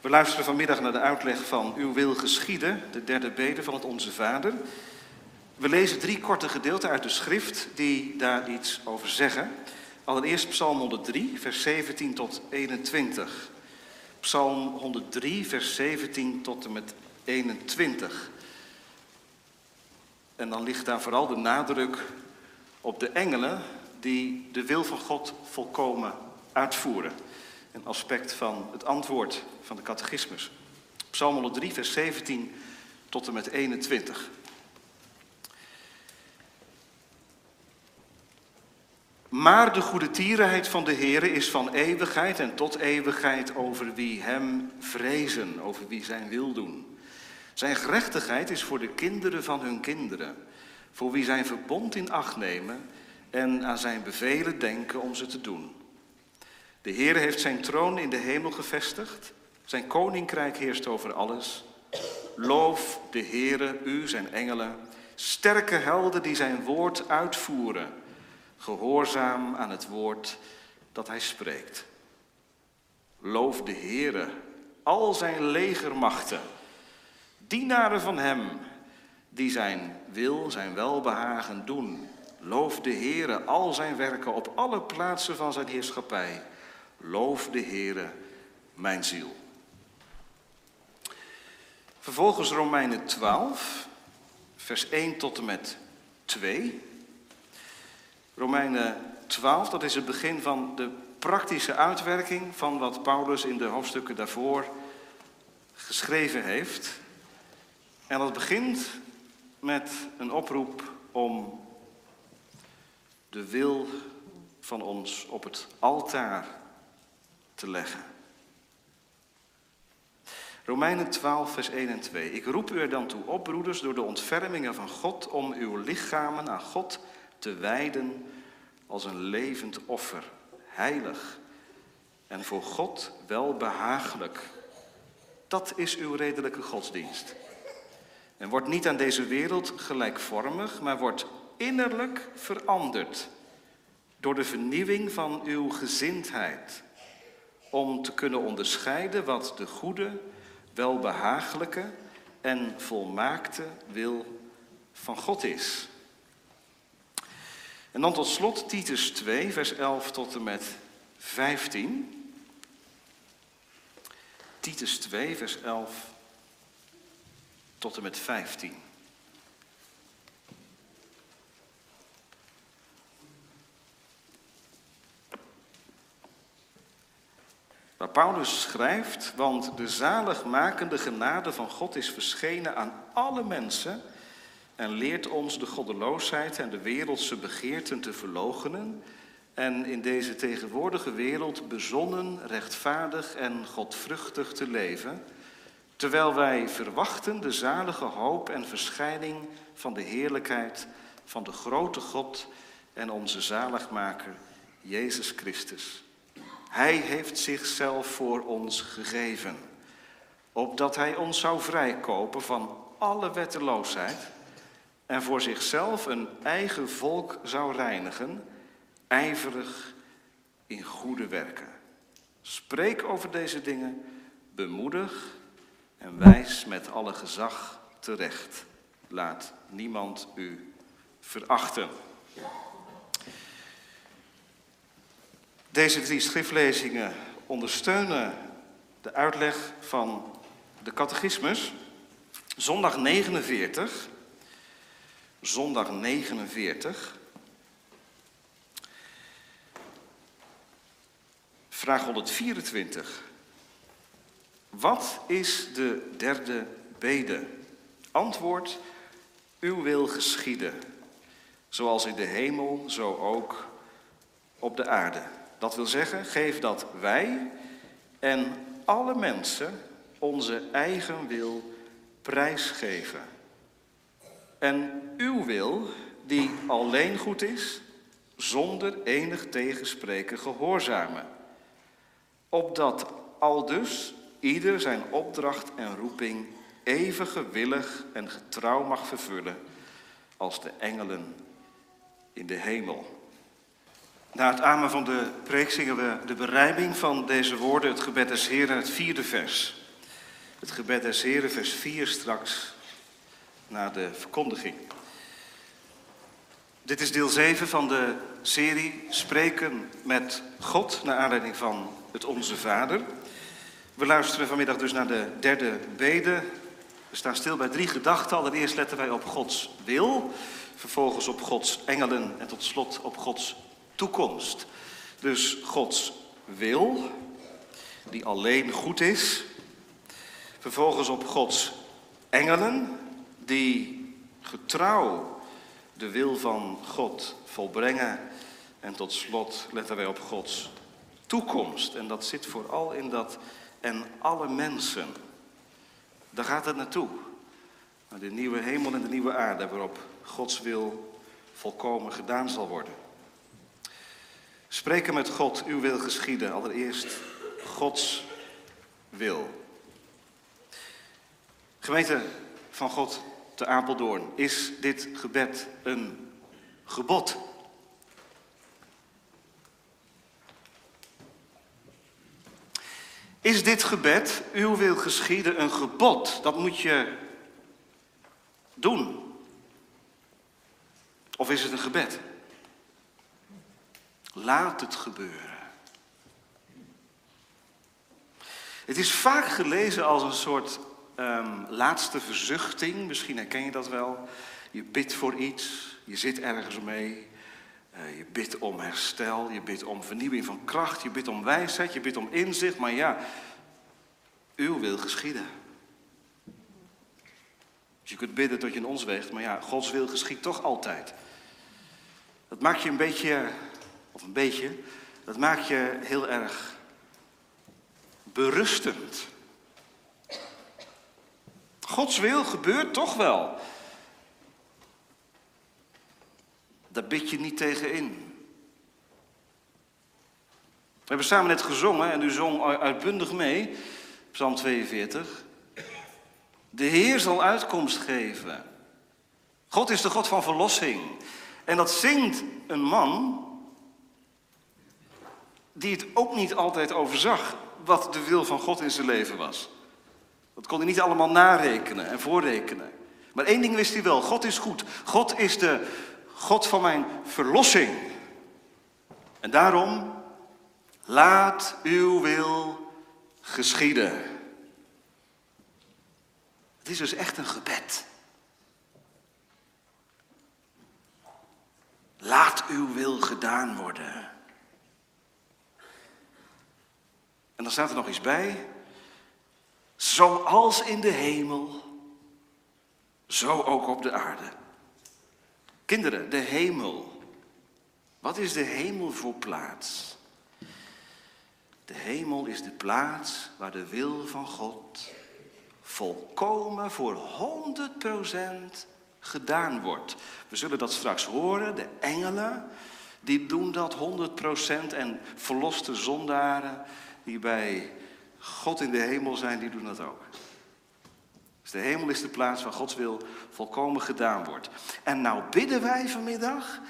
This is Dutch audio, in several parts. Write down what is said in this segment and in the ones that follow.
We luisteren vanmiddag naar de uitleg van Uw wil geschieden, de derde bede van het Onze Vader. We lezen drie korte gedeelten uit de schrift die daar iets over zeggen. Allereerst Psalm 103, vers 17 tot 21. Psalm 103, vers 17 tot en met 21. En dan ligt daar vooral de nadruk op de engelen die de wil van God volkomen uitvoeren. Een aspect van het antwoord van de catechismus. Psalm 103, vers 17 tot en met 21. Maar de goede tierenheid van de Heere is van eeuwigheid en tot eeuwigheid over wie hem vrezen, over wie zijn wil doen. Zijn gerechtigheid is voor de kinderen van hun kinderen, voor wie zijn verbond in acht nemen en aan zijn bevelen denken om ze te doen. De Heere heeft zijn troon in de hemel gevestigd, zijn koninkrijk heerst over alles. Loof de Heere, u zijn engelen, sterke helden die zijn woord uitvoeren gehoorzaam aan het woord dat hij spreekt. Loof de Heere, al zijn legermachten, dienaren van hem, die zijn wil, zijn welbehagen doen. Loof de Heere, al zijn werken op alle plaatsen van zijn heerschappij. Loof de Heere, mijn ziel. Vervolgens Romeinen 12, vers 1 tot en met 2. Romeinen 12, dat is het begin van de praktische uitwerking van wat Paulus in de hoofdstukken daarvoor geschreven heeft. En dat begint met een oproep om de wil van ons op het altaar te leggen. Romeinen 12, vers 1 en 2. Ik roep u er dan toe op, broeders, door de ontfermingen van God, om uw lichamen aan God te wijden als een levend offer, heilig en voor God welbehagelijk. Dat is uw redelijke godsdienst. En wordt niet aan deze wereld gelijkvormig, maar wordt innerlijk veranderd door de vernieuwing van uw gezindheid, om te kunnen onderscheiden wat de goede, welbehagelijke en volmaakte wil van God is. En dan tot slot Titus 2, vers 11 tot en met 15. Titus 2, vers 11 tot en met 15. Waar Paulus schrijft, want de zaligmakende genade van God is verschenen aan alle mensen en leert ons de goddeloosheid en de wereldse begeerten te verloochenen en in deze tegenwoordige wereld bezonnen, rechtvaardig en godvruchtig te leven, terwijl wij verwachten de zalige hoop en verschijning van de heerlijkheid van de grote God en onze zaligmaker, Jezus Christus. Hij heeft zichzelf voor ons gegeven, opdat Hij ons zou vrijkopen van alle wetteloosheid en voor zichzelf een eigen volk zou reinigen, ijverig in goede werken. Spreek over deze dingen, bemoedig en wijs met alle gezag terecht. Laat niemand u verachten. Deze drie schriftlezingen ondersteunen de uitleg van de catechismus. Zondag 49 zondag 49. Vraag 124. Wat is de derde bede? Antwoord, uw wil geschieden, zoals in de hemel, zo ook op de aarde. Dat wil zeggen, geef dat wij en alle mensen onze eigen wil prijsgeven en uw wil, die alleen goed is, zonder enig tegenspreken gehoorzamen. Opdat aldus ieder zijn opdracht en roeping even gewillig en getrouw mag vervullen als de engelen in de hemel. Na het amen van de preek zingen we de berijming van deze woorden, het gebed des Heeren, het vierde vers. het gebed der Heren, vers 4 straks, na de verkondiging. Dit is deel 7 van de serie Spreken met God, naar aanleiding van het Onze Vader. We luisteren vanmiddag dus naar de derde bede. We staan stil bij drie gedachten. Allereerst letten wij op Gods wil, vervolgens op Gods engelen en tot slot op Gods toekomst. Dus Gods wil, die alleen goed is. Vervolgens op Gods engelen, die getrouw de wil van God volbrengen. En tot slot letten wij op Gods toekomst. En dat zit vooral in dat en alle mensen. Daar gaat het naartoe. Naar de nieuwe hemel en de nieuwe aarde waarop Gods wil volkomen gedaan zal worden. Spreken met God, uw wil geschieden. Allereerst Gods wil. Gemeente van God te Apeldoorn, is dit gebed een gebod? Is dit gebed, uw wil geschieden, een gebod? Dat moet je doen. Of is het een gebed? Laat het gebeuren. Het is vaak gelezen als een soort um, laatste verzuchting. Misschien herken je dat wel. Je bidt voor iets, je zit ergens mee. Uh, je bidt om herstel, je bidt om vernieuwing van kracht, je bidt om wijsheid, je bidt om inzicht. Maar ja, uw wil geschieden. Dus je kunt bidden tot je in ons weegt, maar ja, Gods wil geschiet toch altijd. Dat maakt je een beetje, of een beetje, dat maakt je heel erg berustend. Gods wil gebeurt toch wel. Daar bid je niet tegen in. We hebben samen net gezongen en u zong uitbundig mee, Psalm 42. De Heer zal uitkomst geven. God is de God van verlossing. En dat zingt een man die het ook niet altijd overzag wat de wil van God in zijn leven was. Dat kon hij niet allemaal narekenen en voorrekenen. Maar één ding wist hij wel: God is goed. God is de God van mijn verlossing. En daarom, laat uw wil geschieden. Het is dus echt een gebed. Laat uw wil gedaan worden. En dan staat er nog iets bij. Zoals in de hemel, zo ook op de aarde. Kinderen, de hemel. Wat is de hemel voor plaats? De hemel is de plaats waar de wil van God volkomen voor 100% gedaan wordt. We zullen dat straks horen. De engelen, die doen dat 100% en verloste zondaren die bij God in de hemel zijn, die doen dat ook. Dus de hemel is de plaats waar Gods wil volkomen gedaan wordt. En nou bidden wij vanmiddag,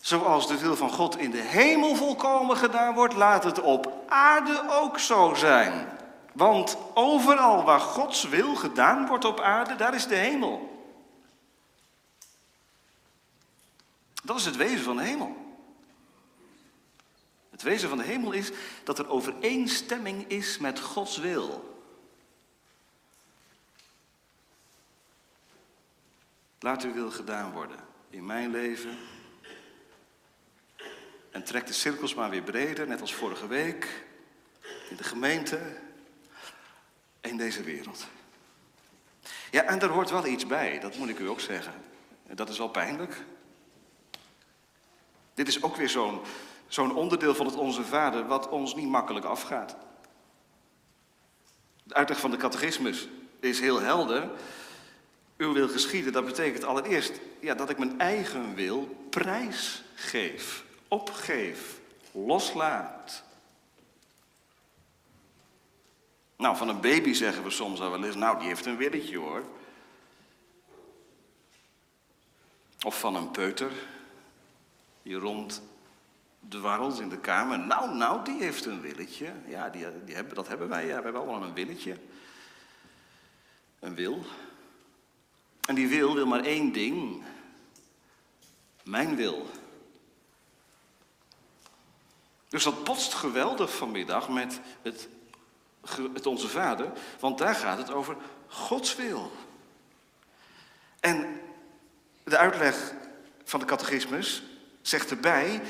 zoals de wil van God in de hemel volkomen gedaan wordt, laat het op aarde ook zo zijn. Want overal waar Gods wil gedaan wordt op aarde, daar is de hemel. Dat is het wezen van de hemel. Het wezen van de hemel is dat er overeenstemming is met Gods wil. Laat uw wil gedaan worden in mijn leven. En trek de cirkels maar weer breder, net als vorige week. In de gemeente. In deze wereld. Ja, en er hoort wel iets bij, dat moet ik u ook zeggen. Dat is wel pijnlijk. Dit is ook weer zo'n Zo'n onderdeel van het Onze Vader wat ons niet makkelijk afgaat. De uitleg van de catechismus is heel helder. Uw wil geschieden, dat betekent allereerst ja, dat ik mijn eigen wil prijs geef, opgeef, loslaat. Nou, van een baby zeggen we soms al wel eens, nou, die heeft een willetje hoor. Of van een peuter, die rond dwarrels in de kamer. Nou, nou, die heeft een willetje. Ja, die, die hebben, dat hebben wij. Ja, we hebben allemaal een willetje. een wil. En die wil wil maar één ding. Mijn wil. Dus dat botst geweldig vanmiddag met het, het Onze Vader, want daar gaat het over Gods wil. En de uitleg van de catechismus zegt erbij,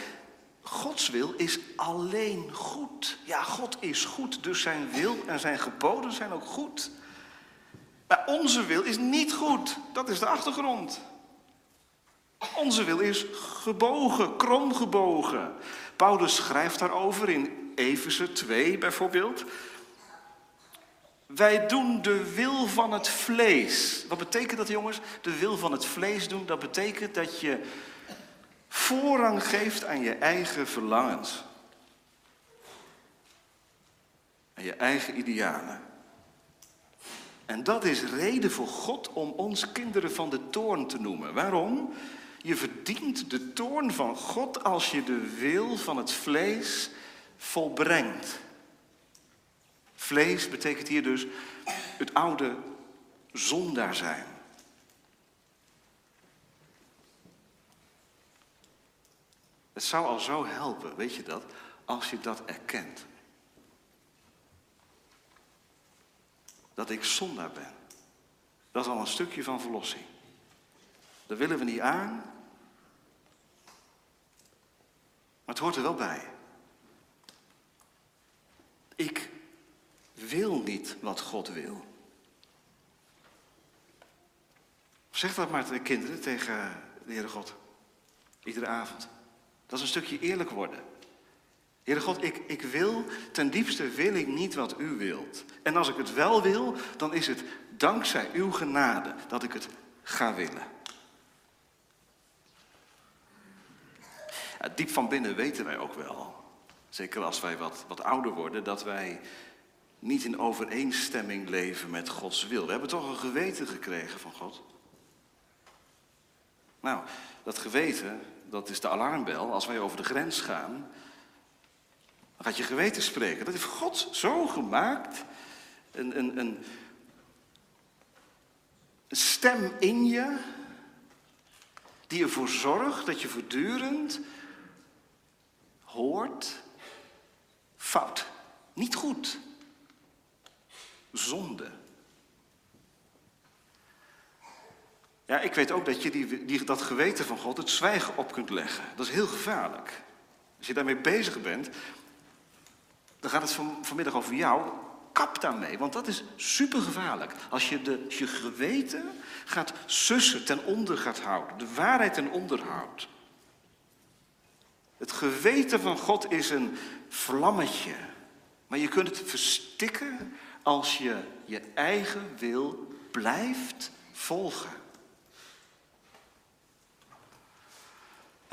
Gods wil is alleen goed. Ja, God is goed, dus zijn wil en zijn geboden zijn ook goed. Maar onze wil is niet goed. Dat is de achtergrond. Onze wil is gebogen, kromgebogen. Paulus schrijft daarover in Efeze 2 bijvoorbeeld. Wij doen de wil van het vlees. Wat betekent dat, jongens? De wil van het vlees doen, dat betekent dat je voorrang geeft aan je eigen verlangens. Aan je eigen idealen. En dat is reden voor God om ons kinderen van de toorn te noemen. Waarom? Je verdient de toorn van God als je de wil van het vlees volbrengt. Vlees betekent hier dus het oude zondaar zijn. Het zou al zo helpen, weet je dat, als je dat erkent. Dat ik zondaar ben. Dat is al een stukje van verlossing. Dat willen we niet aan. Maar het hoort er wel bij. Ik wil niet wat God wil. Zeg dat maar de kinderen, tegen de Heere God. Iedere avond. Dat is een stukje eerlijk worden. Heere God, ik, ik wil, ten diepste wil ik niet wat u wilt. En als ik het wel wil, dan is het dankzij uw genade dat ik het ga willen. Diep van binnen weten wij ook wel, zeker als wij wat, wat ouder worden, dat wij niet in overeenstemming leven met Gods wil. We hebben toch een geweten gekregen van God. Nou, dat geweten, dat is de alarmbel. Als wij over de grens gaan, dan gaat je geweten spreken. Dat heeft God zo gemaakt. Een, een, een, stem in je, die ervoor zorgt dat je voortdurend hoort, fout, niet goed, zonde. Ja, ik weet ook dat je die, die, dat geweten van God het zwijgen op kunt leggen. Dat is heel gevaarlijk. Als je daarmee bezig bent, dan gaat het van, vanmiddag over jou. Kap daarmee, want dat is super gevaarlijk. Als je de, je geweten gaat sussen, ten onder gaat houden, de waarheid ten onder houdt. Het geweten van God is een vlammetje, maar je kunt het verstikken als je je eigen wil blijft volgen.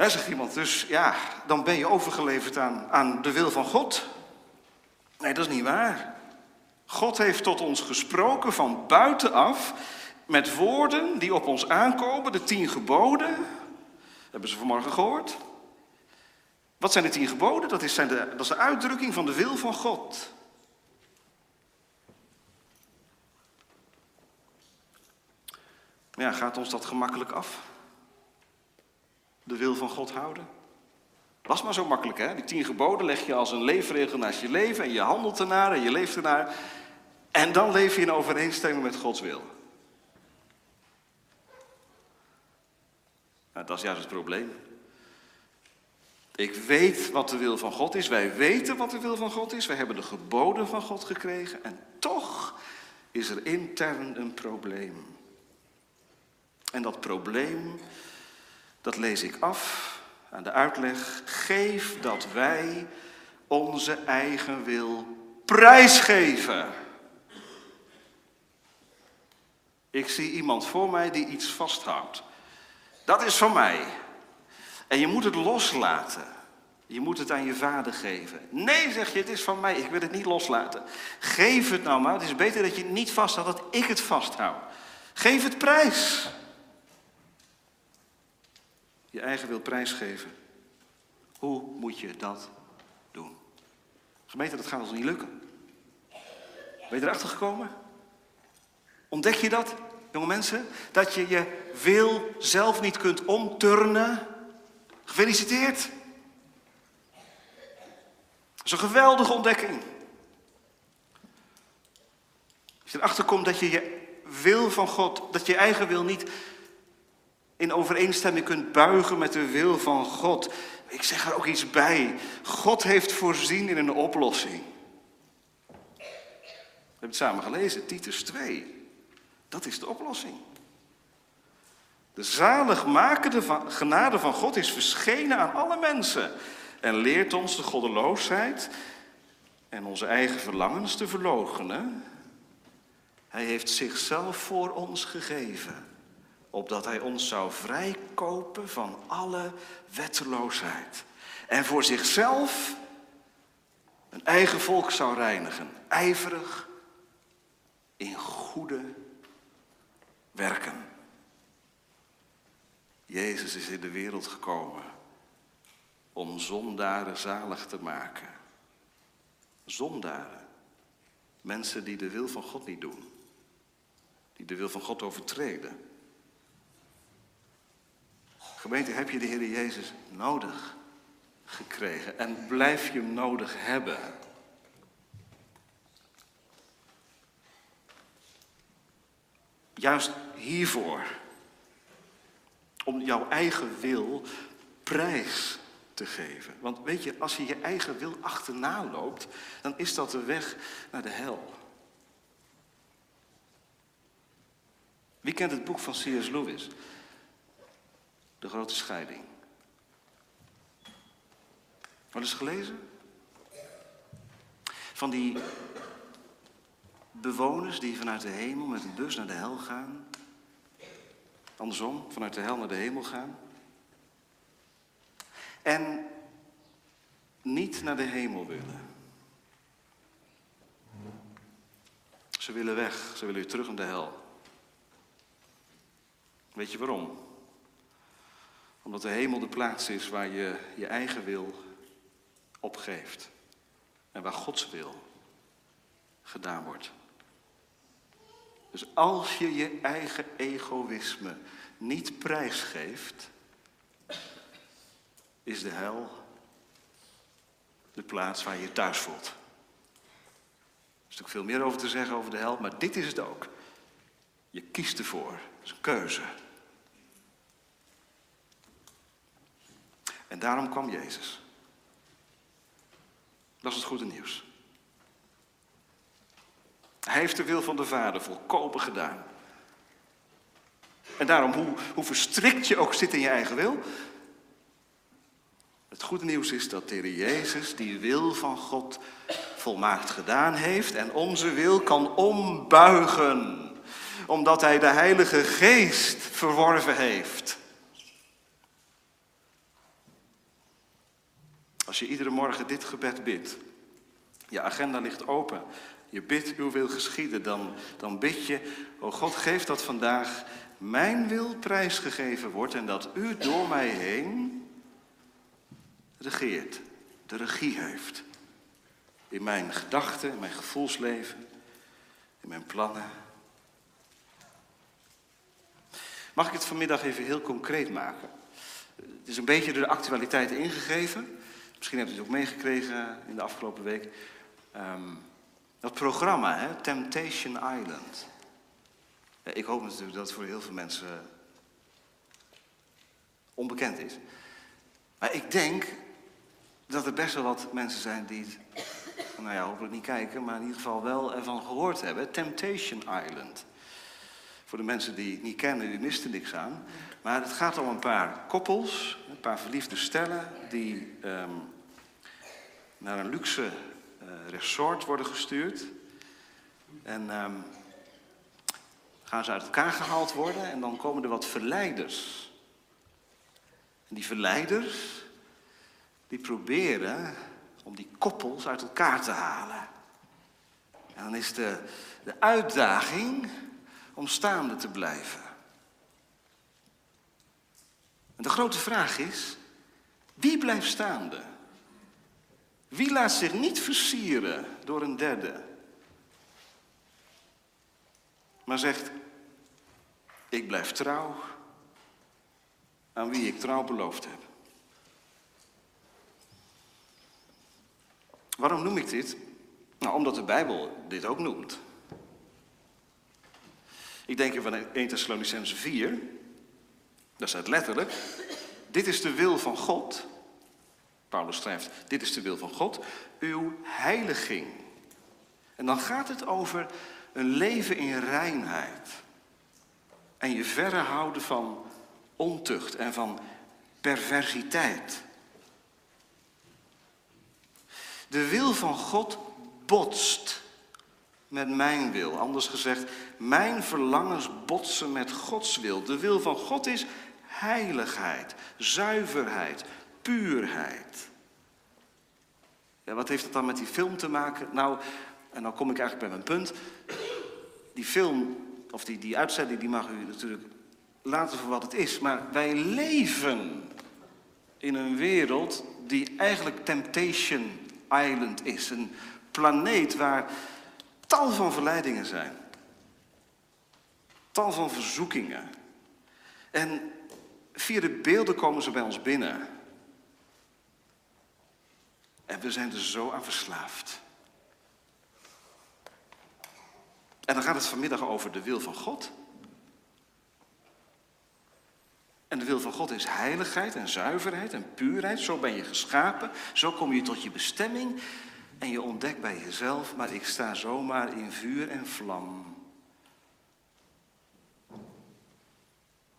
Zegt iemand, dus ja, dan ben je overgeleverd aan, aan de wil van God. Nee, dat is niet waar. God heeft tot ons gesproken van buitenaf met woorden die op ons aankomen, de tien geboden. Hebben ze vanmorgen gehoord? Wat zijn de tien geboden? Dat is, zijn de, dat is de uitdrukking van de wil van God. Ja, gaat ons dat gemakkelijk af? De wil van God houden? Was maar zo makkelijk, hè? Die tien geboden leg je als een leefregel naast je leven en je handelt ernaar en je leeft ernaar. En dan leef je in overeenstemming met Gods wil. Nou, dat is juist het probleem. Ik weet wat de wil van God is. Wij weten wat de wil van God is. Wij hebben de geboden van God gekregen. En toch is er intern een probleem. En dat probleem, dat lees ik af aan de uitleg. Geef dat wij onze eigen wil prijsgeven. Ik zie iemand voor mij die iets vasthoudt. Dat is van mij. En je moet het loslaten. Je moet het aan je vader geven. Nee, zeg je, het is van mij. Ik wil het niet loslaten. Geef het nou maar. Het is beter dat je het niet vasthoudt, dat ik het vasthoud. Geef het prijs. Je eigen wil prijsgeven. Hoe moet je dat doen? Gemeente, dat gaat ons niet lukken. Ben je erachter gekomen? Ontdek je dat, jonge mensen? Dat je je wil zelf niet kunt omturnen? Gefeliciteerd. Dat is een geweldige ontdekking. Als je erachter komt dat je je wil van God, dat je eigen wil niet in overeenstemming kunt buigen met de wil van God. Ik zeg er ook iets bij. God heeft voorzien in een oplossing. We hebben het samen gelezen, Titus 2. Dat is de oplossing. De zaligmakende genade van God is verschenen aan alle mensen en leert ons de goddeloosheid en onze eigen verlangens te verloochenen. Hij heeft zichzelf voor ons gegeven, opdat hij ons zou vrijkopen van alle wetteloosheid en voor zichzelf een eigen volk zou reinigen, ijverig in goede werken. Jezus is in de wereld gekomen om zondaren zalig te maken. Zondaren. Mensen die de wil van God niet doen. Die de wil van God overtreden. Gemeente, heb je de Heer Jezus nodig gekregen en blijf je hem nodig hebben? Juist hiervoor, om jouw eigen wil prijs te geven. Want weet je, als je je eigen wil achterna loopt, dan is dat de weg naar de hel. Wie kent het boek van C.S. Lewis? De grote scheiding. Wat is gelezen? Van die bewoners die vanuit de hemel met een bus naar de hel gaan. Andersom, vanuit de hel naar de hemel gaan. En niet naar de hemel willen. Ze willen weg, ze willen weer terug in de hel. Weet je waarom? Omdat de hemel de plaats is waar je je eigen wil opgeeft. En waar Gods wil gedaan wordt. Dus als je je eigen egoïsme niet prijsgeeft, is de hel de plaats waar je je thuis voelt. Er is natuurlijk veel meer over te zeggen over de hel, maar dit is het ook. Je kiest ervoor. Het is een keuze. En daarom kwam Jezus. Dat is het goede nieuws. Hij heeft de wil van de Vader volkomen gedaan. En daarom, hoe, hoe verstrikt je ook zit in je eigen wil, het goede nieuws is dat de Heer Jezus die wil van God volmaakt gedaan heeft en onze wil kan ombuigen, omdat Hij de Heilige Geest verworven heeft. Als je iedere morgen dit gebed bidt, je agenda ligt open, je bidt uw wil geschieden, dan, dan bid je, o God geef dat vandaag mijn wil prijsgegeven wordt en dat u door mij heen regeert, de regie heeft. In mijn gedachten, in mijn gevoelsleven, in mijn plannen. Mag ik het vanmiddag even heel concreet maken? Het is een beetje door de actualiteit ingegeven. Misschien hebt u het ook meegekregen in de afgelopen week. Um, dat programma, hè? Temptation Island. Ik hoop natuurlijk dat het voor heel veel mensen onbekend is. Maar ik denk dat er best wel wat mensen zijn die het, nou ja, hopelijk niet kijken, maar in ieder geval wel ervan gehoord hebben. Temptation Island. Voor de mensen die het niet kennen, die misten niks aan. Maar het gaat om een paar koppels, een paar verliefde stellen, die ehm, naar een luxe uh, resort worden gestuurd. En ehm, gaan ze uit elkaar gehaald worden en dan komen er wat verleiders. En die verleiders, die proberen om die koppels uit elkaar te halen. En dan is de, de uitdaging om staande te blijven. En de grote vraag is, wie blijft staande? Wie laat zich niet versieren door een derde? maar zegt, ik blijf trouw aan wie ik trouw beloofd heb. Waarom noem ik dit? Nou, omdat de Bijbel dit ook noemt. Ik denk even aan 1 Thessalonicense 4. Daar staat letterlijk, dit is de wil van God. Paulus schrijft, dit is de wil van God, uw heiliging. En dan gaat het over een leven in reinheid. En je verre houden van ontucht en van perversiteit. De wil van God botst met mijn wil. Anders gezegd, mijn verlangens botsen met Gods wil. De wil van God is heiligheid, zuiverheid, puurheid. Wat heeft het dan met die film te maken? Nou, en dan kom ik eigenlijk bij mijn punt. Die film, of die, die uitzending, die mag u natuurlijk laten voor wat het is. Maar wij leven in een wereld die eigenlijk Temptation Island is. Een planeet waar tal van verleidingen zijn. Tal van verzoekingen. En via de beelden komen ze bij ons binnen. En we zijn er zo aan verslaafd. En dan gaat het vanmiddag over de wil van God. En de wil van God is heiligheid en zuiverheid en puurheid. Zo ben je geschapen. Zo kom je tot je bestemming. En je ontdekt bij jezelf, maar ik sta zomaar in vuur en vlam.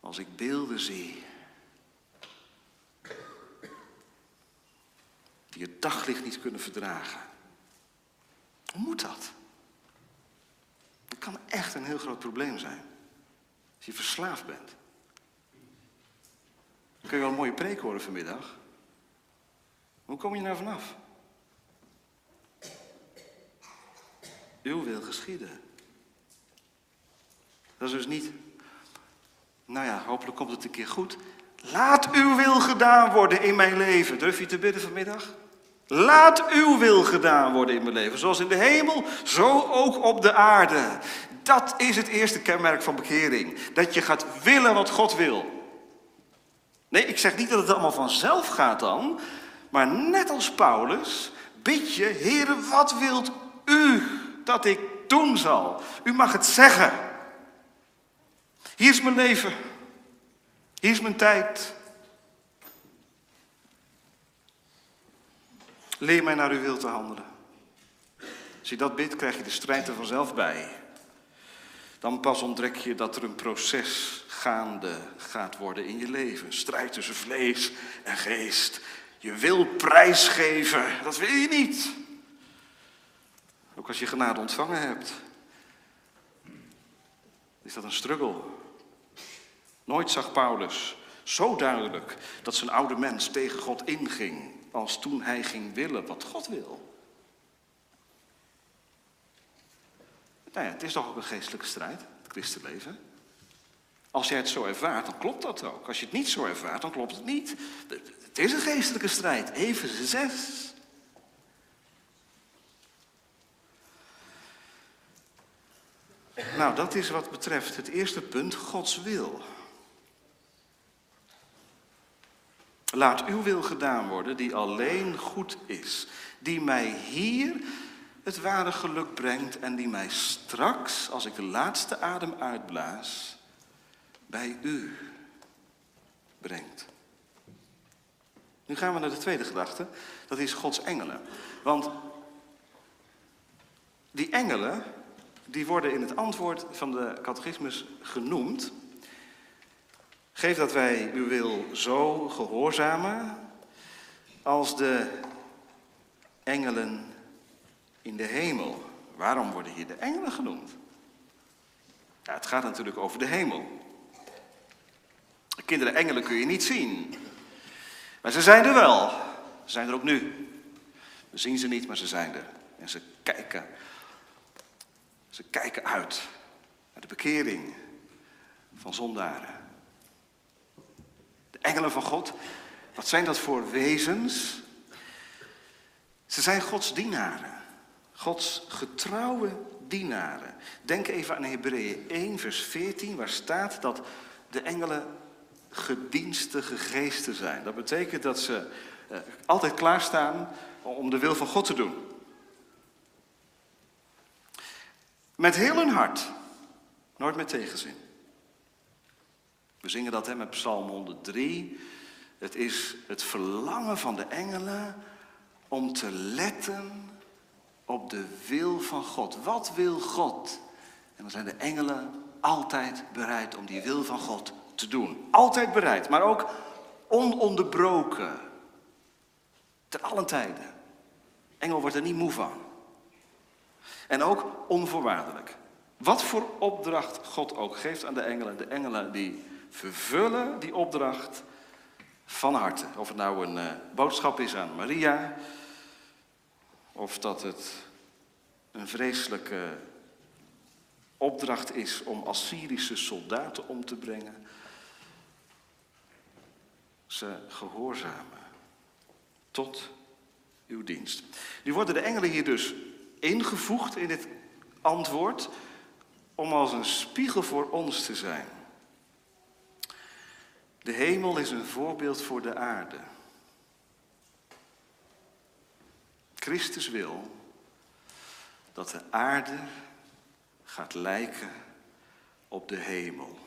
Als ik beelden zie. Die het daglicht niet kunnen verdragen. Hoe moet dat? Dat kan echt een heel groot probleem zijn. Als je verslaafd bent. Dan kun je wel een mooie preek horen vanmiddag. Hoe kom je nou vanaf? Uw wil geschieden. Dat is dus niet, nou ja, hopelijk komt het een keer goed. Laat uw wil gedaan worden in mijn leven. Durf je te bidden vanmiddag? Laat uw wil gedaan worden in mijn leven. Zoals in de hemel, zo ook op de aarde. Dat is het eerste kenmerk van bekering. Dat je gaat willen wat God wil. Nee, ik zeg niet dat het allemaal vanzelf gaat dan. Maar net als Paulus bid je, Heer, wat wilt u dat ik doen zal? U mag het zeggen. Hier is mijn leven. Hier is mijn tijd. Leer mij naar uw wil te handelen. Als je dat bidt, krijg je de strijd er vanzelf bij. Dan pas ontdek je dat er een proces gaande gaat worden in je leven. Strijd tussen vlees en geest. Je wil prijsgeven, dat wil je niet. Ook als je genade ontvangen hebt, is dat een struggle. Nooit zag Paulus zo duidelijk dat zijn oude mens tegen God inging als toen hij ging willen wat God wil. Nou ja, het is toch ook een geestelijke strijd, het christenleven. Als jij het zo ervaart, dan klopt dat ook. Als je het niet zo ervaart, dan klopt het niet. Het is een geestelijke strijd. Even zes. Nou, dat is wat betreft het eerste punt, Gods wil. Laat uw wil gedaan worden, die alleen goed is, die mij hier het ware geluk brengt en die mij straks, als ik de laatste adem uitblaas, bij u brengt. Nu gaan we naar de tweede gedachte, dat is Gods engelen. Want die engelen, die worden in het antwoord van de catechismus genoemd. Geef dat wij uw wil zo gehoorzamen als de engelen in de hemel. Waarom worden hier de engelen genoemd? Ja, het gaat natuurlijk over de hemel. Kinderen engelen kun je niet zien. Maar ze zijn er wel. Ze zijn er ook nu. We zien ze niet, maar ze zijn er. En ze kijken. Ze kijken uit naar de bekering van zondaren. Engelen van God, wat zijn dat voor wezens? Ze zijn Gods dienaren. Gods getrouwe dienaren. Denk even aan Hebreeën 1, vers 14, waar staat dat de engelen gedienstige geesten zijn. Dat betekent dat ze uh, altijd klaarstaan om de wil van God te doen. Met heel hun hart, nooit met tegenzin. We zingen dat hè, met Psalm 103. Het is het verlangen van de engelen om te letten op de wil van God. Wat wil God? En dan zijn de engelen altijd bereid om die wil van God te doen. Altijd bereid, maar ook ononderbroken. Ter allen tijden. Engel wordt er niet moe van. En ook onvoorwaardelijk. Wat voor opdracht God ook geeft aan de engelen. De engelen die vervullen die opdracht van harte. Of het nou een uh, boodschap is aan Maria, of dat het een vreselijke opdracht is om Assyrische soldaten om te brengen. Ze gehoorzamen tot uw dienst. Nu worden de engelen hier dus ingevoegd in dit antwoord om als een spiegel voor ons te zijn. De hemel is een voorbeeld voor de aarde. Christus wil dat de aarde gaat lijken op de hemel.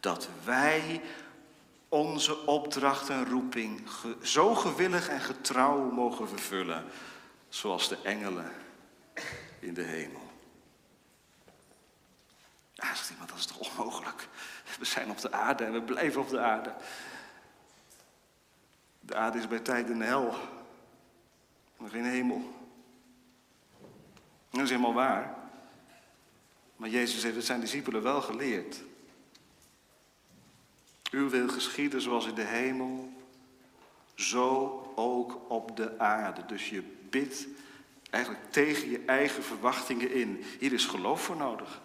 Dat wij onze opdracht en roeping zo gewillig en getrouw mogen vervullen, zoals de engelen in de hemel. Ja, zegt iemand, dat is toch onmogelijk? We zijn op de aarde en we blijven op de aarde. De aarde is bij tijd een hel, maar geen hemel. Dat is helemaal waar. Maar Jezus heeft zijn discipelen wel geleerd. U wil geschieden zoals in de hemel, zo ook op de aarde. Dus je bidt eigenlijk tegen je eigen verwachtingen in. Hier is geloof voor nodig.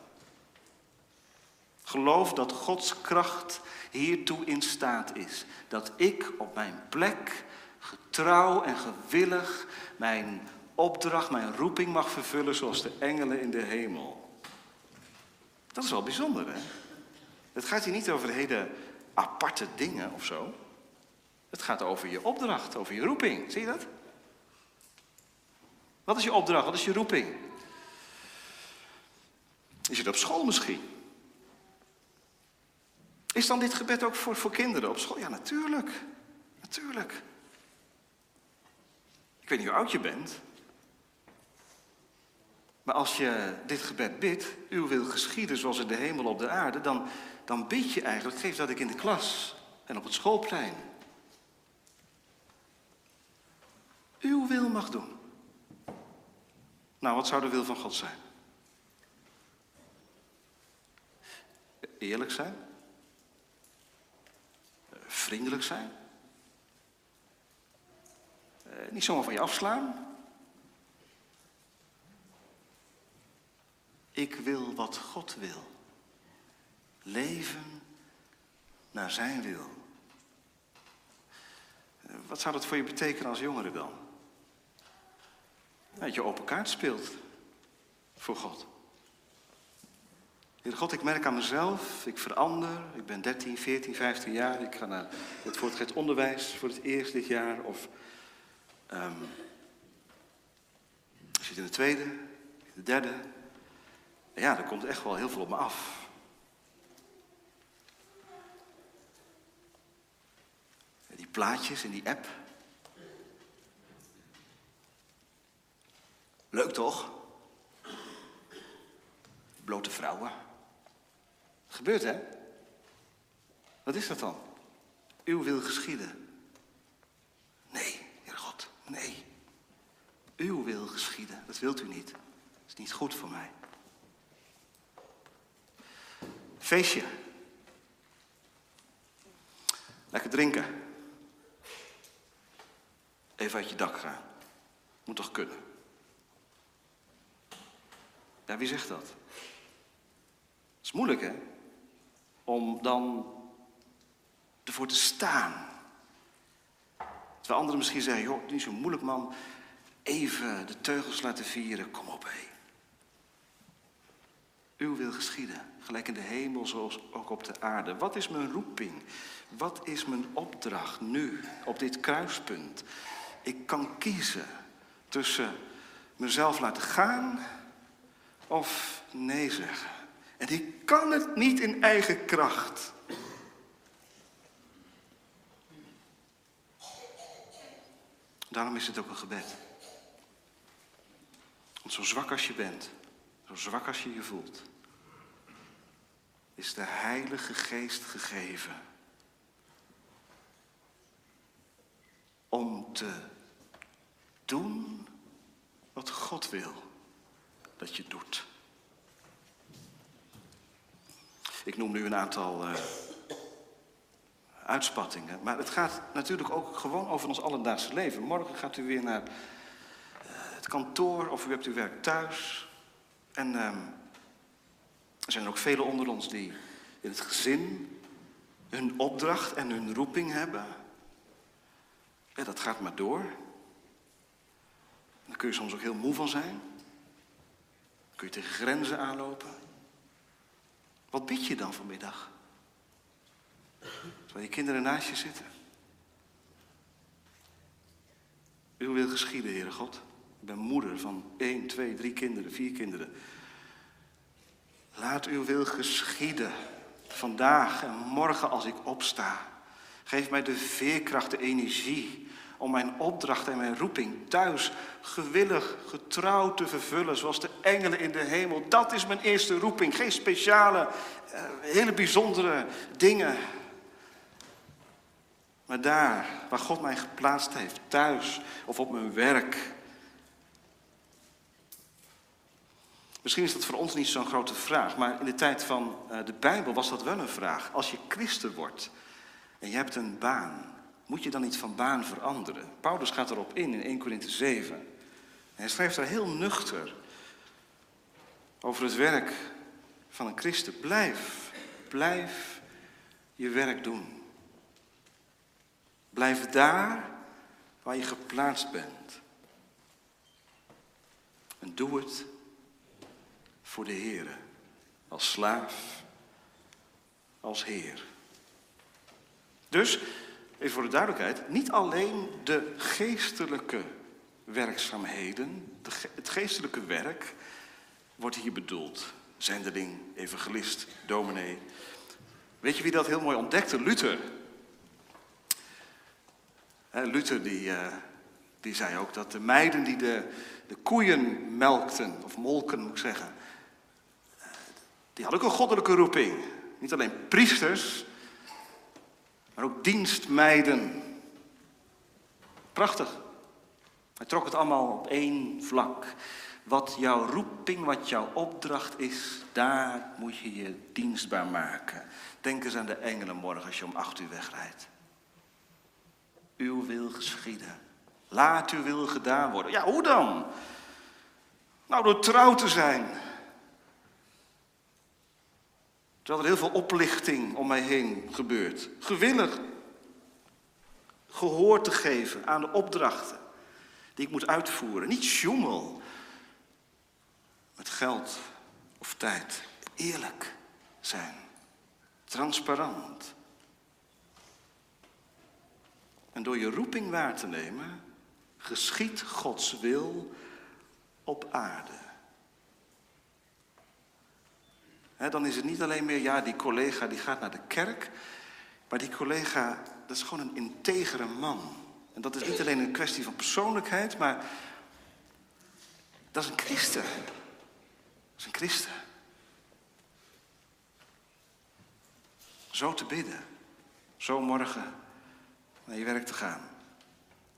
Geloof dat Gods kracht hiertoe in staat is. Dat ik op mijn plek getrouw en gewillig mijn opdracht, mijn roeping mag vervullen zoals de engelen in de hemel. Dat is wel bijzonder, hè? Het gaat hier niet over hele aparte dingen of zo. Het gaat over je opdracht, over je roeping. Zie je dat? Wat is je opdracht? Wat is je roeping? Is het op school misschien? Is dan dit gebed ook voor, voor kinderen op school? Ja, natuurlijk. Natuurlijk. Ik weet niet hoe oud je bent. Maar als je dit gebed bidt, uw wil geschieden zoals in de hemel op de aarde, dan, dan bid je eigenlijk, geef dat ik in de klas en op het schoolplein. Uw wil mag doen. Nou, wat zou de wil van God zijn? Eerlijk zijn? Vriendelijk zijn? Eh, niet zomaar van je afslaan? Ik wil wat God wil. Leven naar zijn wil. Eh, wat zou dat voor je betekenen als jongere dan? Dat je open kaart speelt voor God. Heer God, ik merk aan mezelf, ik verander. Ik ben 13, 14, 15 jaar. Ik ga naar het voortgezet onderwijs voor het eerst dit jaar. Of um, ik zit in de tweede, in de derde. ja, er komt echt wel heel veel op me af. Die plaatjes in die app. Leuk toch? Blote vrouwen. Gebeurt hè? Wat is dat dan? Uw wil geschieden. Nee, Heer God, nee. Uw wil geschieden, dat wilt u niet. Dat is niet goed voor mij. Feestje. Lekker drinken. Even uit je dak gaan. Moet toch kunnen? Ja, wie zegt dat? Het is moeilijk, hè? Om dan ervoor te staan. Terwijl anderen misschien zeggen, joh, niet zo moeilijk man. Even de teugels laten vieren, kom op hé. Uw wil geschieden, gelijk in de hemel zoals ook op de aarde. Wat is mijn roeping? Wat is mijn opdracht nu, op dit kruispunt? Ik kan kiezen tussen mezelf laten gaan of nee zeggen. En ik kan het niet in eigen kracht. Daarom is het ook een gebed. Want zo zwak als je bent, zo zwak als je je voelt, is de Heilige Geest gegeven om te doen wat God wil dat je doet. Ik noem nu een aantal uh, uitspattingen, maar het gaat natuurlijk ook gewoon over ons alledaagse leven. Morgen gaat u weer naar uh, het kantoor of u hebt uw werk thuis. En uh, er zijn er ook velen onder ons die in het gezin hun opdracht en hun roeping hebben. Ja, dat gaat maar door. Daar kun je soms ook heel moe van zijn. Kun je tegen grenzen aanlopen. Wat bid je dan vanmiddag? Terwijl je kinderen naast je zitten. U wil geschieden, Heere God. Ik ben moeder van één, twee, drie kinderen, vier kinderen. Laat uw wil geschieden. Vandaag en morgen als ik opsta. Geef mij de veerkracht, de energie om mijn opdracht en mijn roeping thuis gewillig, getrouw te vervullen, zoals de engelen in de hemel. Dat is mijn eerste roeping. Geen speciale, uh, hele bijzondere dingen. Maar daar waar God mij geplaatst heeft, thuis of op mijn werk. Misschien is dat voor ons niet zo'n grote vraag, maar in de tijd van uh, de Bijbel was dat wel een vraag. Als je christen wordt en je hebt een baan, moet je dan niet van baan veranderen? Paulus gaat erop in in 1 Corinthe 7. En hij schrijft daar heel nuchter over het werk van een christen. Blijf, blijf je werk doen. Blijf daar waar je geplaatst bent. En doe het voor de Heer. Als slaaf, als Heer. Dus even voor de duidelijkheid, niet alleen de geestelijke werkzaamheden, het geestelijke werk wordt hier bedoeld. Zendeling, evangelist, dominee. Weet je wie dat heel mooi ontdekte? Luther. Luther die, uh, die zei ook dat de meiden die de, de koeien melkten, of molken moet ik zeggen, eh, die hadden ook een goddelijke roeping. Niet alleen priesters, maar ook dienstmeiden. Prachtig. Hij trok het allemaal op één vlak. Wat jouw roeping, wat jouw opdracht is, daar moet je je dienstbaar maken. Denk eens aan de engelen morgen als je om acht uur wegrijdt. Uw wil geschieden. Laat uw wil gedaan worden. Ja, hoe dan? Nou, door trouw te zijn. Terwijl er heel veel oplichting om mij heen gebeurt. Gewillig gehoor te geven aan de opdrachten die ik moet uitvoeren. Niet sjoemel met geld of tijd. Eerlijk zijn. Transparant. En door je roeping waar te nemen, geschiet Gods wil op aarde. Dan is het niet alleen meer, ja, die collega die gaat naar de kerk. Maar die collega, dat is gewoon een integere man. En dat is niet alleen een kwestie van persoonlijkheid, maar dat is een christen. Dat is een christen. Zo te bidden. Zo morgen naar je werk te gaan.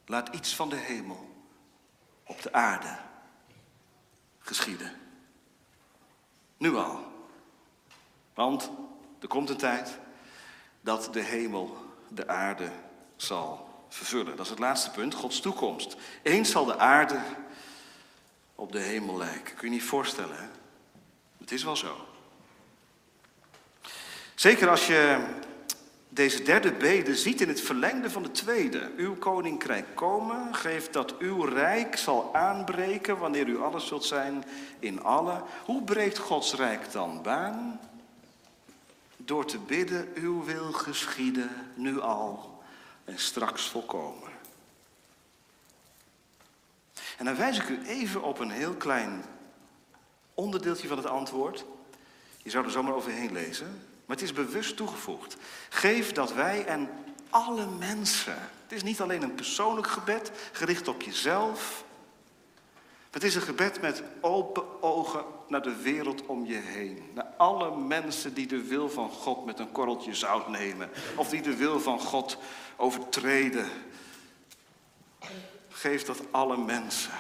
Laat iets van de hemel op de aarde geschieden. Nu al. Want er komt een tijd dat de hemel de aarde zal vervullen. Dat is het laatste punt, Gods toekomst. Eens zal de aarde op de hemel lijken. Kun je niet voorstellen, hè? Het is wel zo. Zeker als je Deze derde bede ziet in het verlengde van de tweede. Uw koninkrijk komen, geeft dat uw rijk zal aanbreken wanneer u alles zult zijn in alle. Hoe breekt Gods rijk dan baan? Door te bidden, uw wil geschieden, nu al en straks volkomen. En dan wijs ik u even op een heel klein onderdeeltje van het antwoord. Je zou er zomaar overheen lezen. Maar het is bewust toegevoegd. Geef dat wij en alle mensen. Het is niet alleen een persoonlijk gebed gericht op jezelf. Het is een gebed met open ogen naar de wereld om je heen. Naar alle mensen die de wil van God met een korreltje zout nemen. Of die de wil van God overtreden. Geef dat alle mensen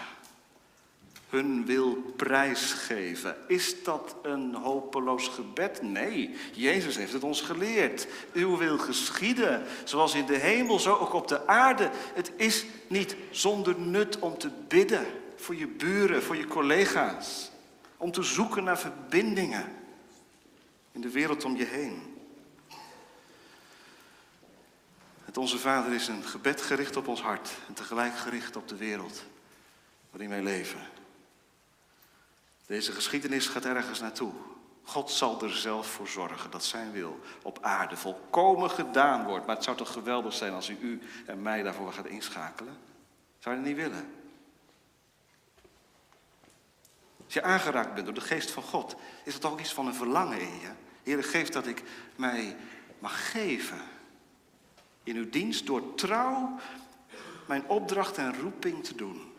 hun wil prijsgeven. Is dat een hopeloos gebed? Nee, Jezus heeft het ons geleerd. Uw wil geschieden, zoals in de hemel, zo ook op de aarde. Het is niet zonder nut om te bidden voor je buren, voor je collega's. Om te zoeken naar verbindingen in de wereld om je heen. Het Onze Vader is een gebed gericht op ons hart en tegelijk gericht op de wereld waarin wij leven. Deze geschiedenis gaat ergens naartoe. God zal er zelf voor zorgen dat zijn wil op aarde volkomen gedaan wordt. Maar het zou toch geweldig zijn als u u en mij daarvoor gaat inschakelen? Zou je dat niet willen? Als je aangeraakt bent door de geest van God, is toch ook iets van een verlangen in je. Heer, geef dat ik mij mag geven in uw dienst door trouw mijn opdracht en roeping te doen.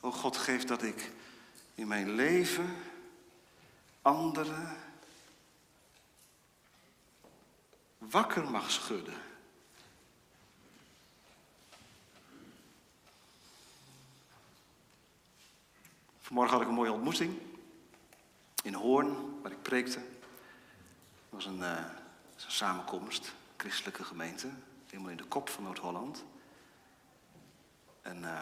O God, geef dat ik in mijn leven anderen wakker mag schudden. Vanmorgen had ik een mooie ontmoeting in Hoorn, waar ik preekte. Het was een, uh, een samenkomst, christelijke gemeente, helemaal in de kop van Noord-Holland. En uh,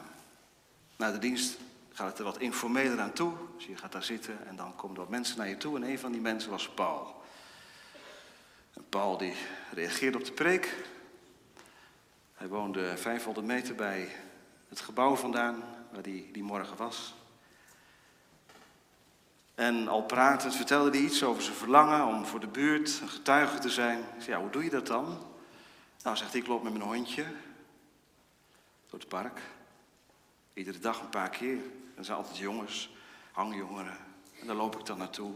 na de dienst gaat het er wat informeler aan toe. Dus je gaat daar zitten en dan komen er wat mensen naar je toe. En een van die mensen was Paul. Paul die reageerde op de preek. Hij woonde 500 meter bij het gebouw vandaan, waar die, die morgen was. En al pratend vertelde hij iets over zijn verlangen om voor de buurt een getuige te zijn. Ik zei, ja, hoe doe je dat dan? Nou, zegt hij, ik loop met mijn hondje door het park. Iedere dag een paar keer. Er zijn altijd jongens, hangjongeren. En daar loop ik dan naartoe.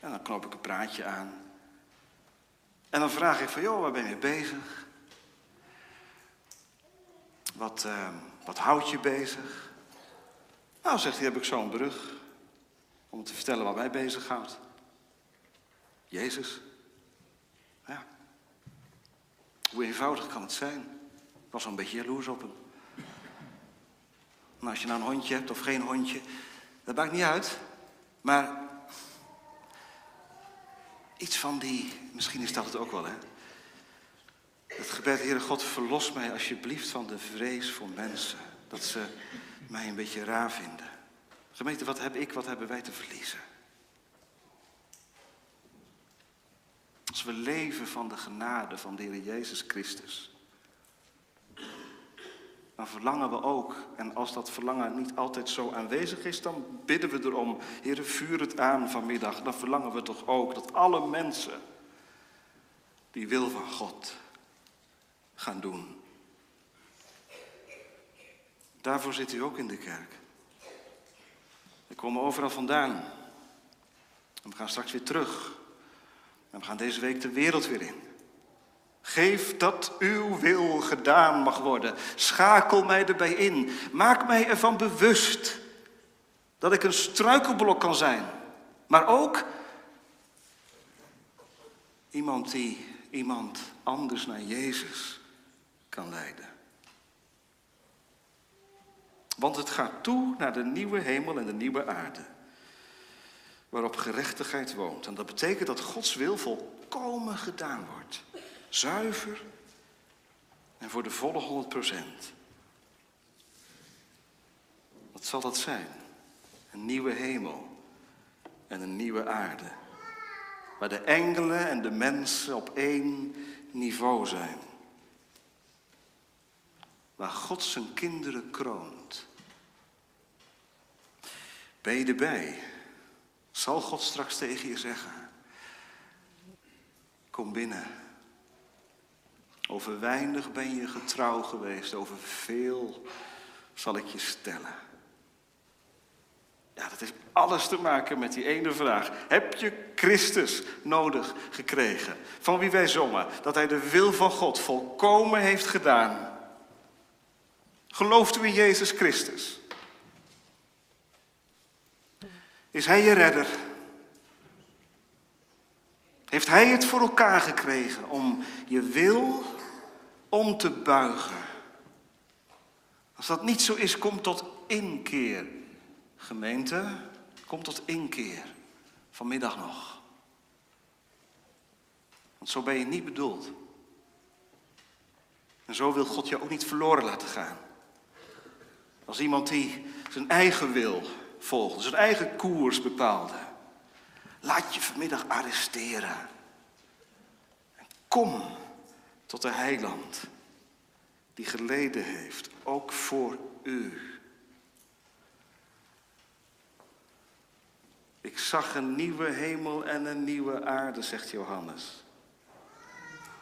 En dan knoop ik een praatje aan. En dan vraag ik van, joh, waar ben je bezig? Wat, uh, wat houdt je bezig? Nou, zegt hij, heb ik zo'n brug. Om te vertellen wat mij bezighoudt. Jezus. Ja. Hoe eenvoudig kan het zijn? Ik was al een beetje jaloers op hem. Maar als je nou een hondje hebt of geen hondje, dat maakt niet uit. Maar iets van die, misschien is dat het ook wel, hè. Het gebed, Heere God, verlos mij alsjeblieft van de vrees voor mensen. Dat ze mij een beetje raar vinden. Gemeente, wat heb ik, wat hebben wij te verliezen? Als we leven van de genade van de Heer Jezus Christus dan verlangen we ook. En als dat verlangen niet altijd zo aanwezig is, dan bidden we erom. Heer, vuur het aan vanmiddag. Dan verlangen we toch ook dat alle mensen die wil van God gaan doen. Daarvoor zit u ook in de kerk. We komen overal vandaan. En we gaan straks weer terug. En we gaan deze week de wereld weer in. Geef dat uw wil gedaan mag worden. Schakel mij erbij in. Maak mij ervan bewust dat ik een struikelblok kan zijn. Maar ook iemand die iemand anders naar Jezus kan leiden. Want het gaat toe naar de nieuwe hemel en de nieuwe aarde. Waarop gerechtigheid woont. En dat betekent dat Gods wil volkomen gedaan wordt. Zuiver en voor de volle 100 procent. Wat zal dat zijn? Een nieuwe hemel en een nieuwe aarde. Waar de engelen en de mensen op één niveau zijn. Waar God zijn kinderen kroont. Ben je erbij? Zal God straks tegen je zeggen: Kom binnen. Over weinig ben je getrouw geweest, over veel zal ik je stellen. Ja, dat heeft alles te maken met die ene vraag. Heb je Christus nodig gekregen? Van wie wij zongen, dat hij de wil van God volkomen heeft gedaan. Gelooft u in Jezus Christus? Is hij je redder? Heeft hij het voor elkaar gekregen om je wil om te buigen? Als dat niet zo is, kom tot inkeer. Gemeente, kom tot inkeer. Vanmiddag nog. Want zo ben je niet bedoeld. En zo wil God je ook niet verloren laten gaan. Als iemand die zijn eigen wil volgde, zijn eigen koers bepaalde. Laat je vanmiddag arresteren. En kom tot de heiland die geleden heeft, ook voor u. Ik zag een nieuwe hemel en een nieuwe aarde, zegt Johannes.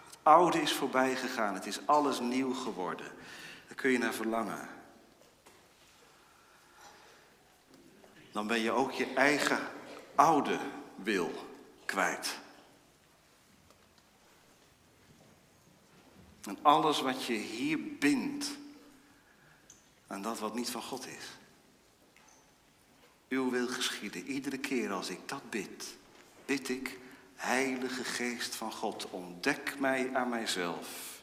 Het oude is voorbij gegaan, het is alles nieuw geworden. Daar kun je naar verlangen. Dan ben je ook je eigen oude wil kwijt. En alles wat je hier bindt aan dat wat niet van God is. Uw wil geschieden. Iedere keer als ik dat bid, bid ik, Heilige Geest van God, ontdek mij aan mijzelf.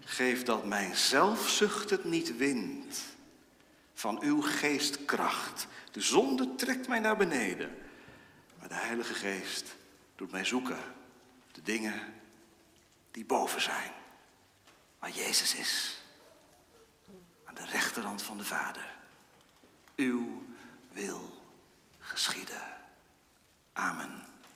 Geef dat mijn zelfzucht het niet wint van uw geestkracht. De zonde trekt mij naar beneden. Maar de Heilige Geest doet mij zoeken. De dingen die boven zijn. Waar Jezus is. Aan de rechterhand van de Vader. Uw wil geschieden.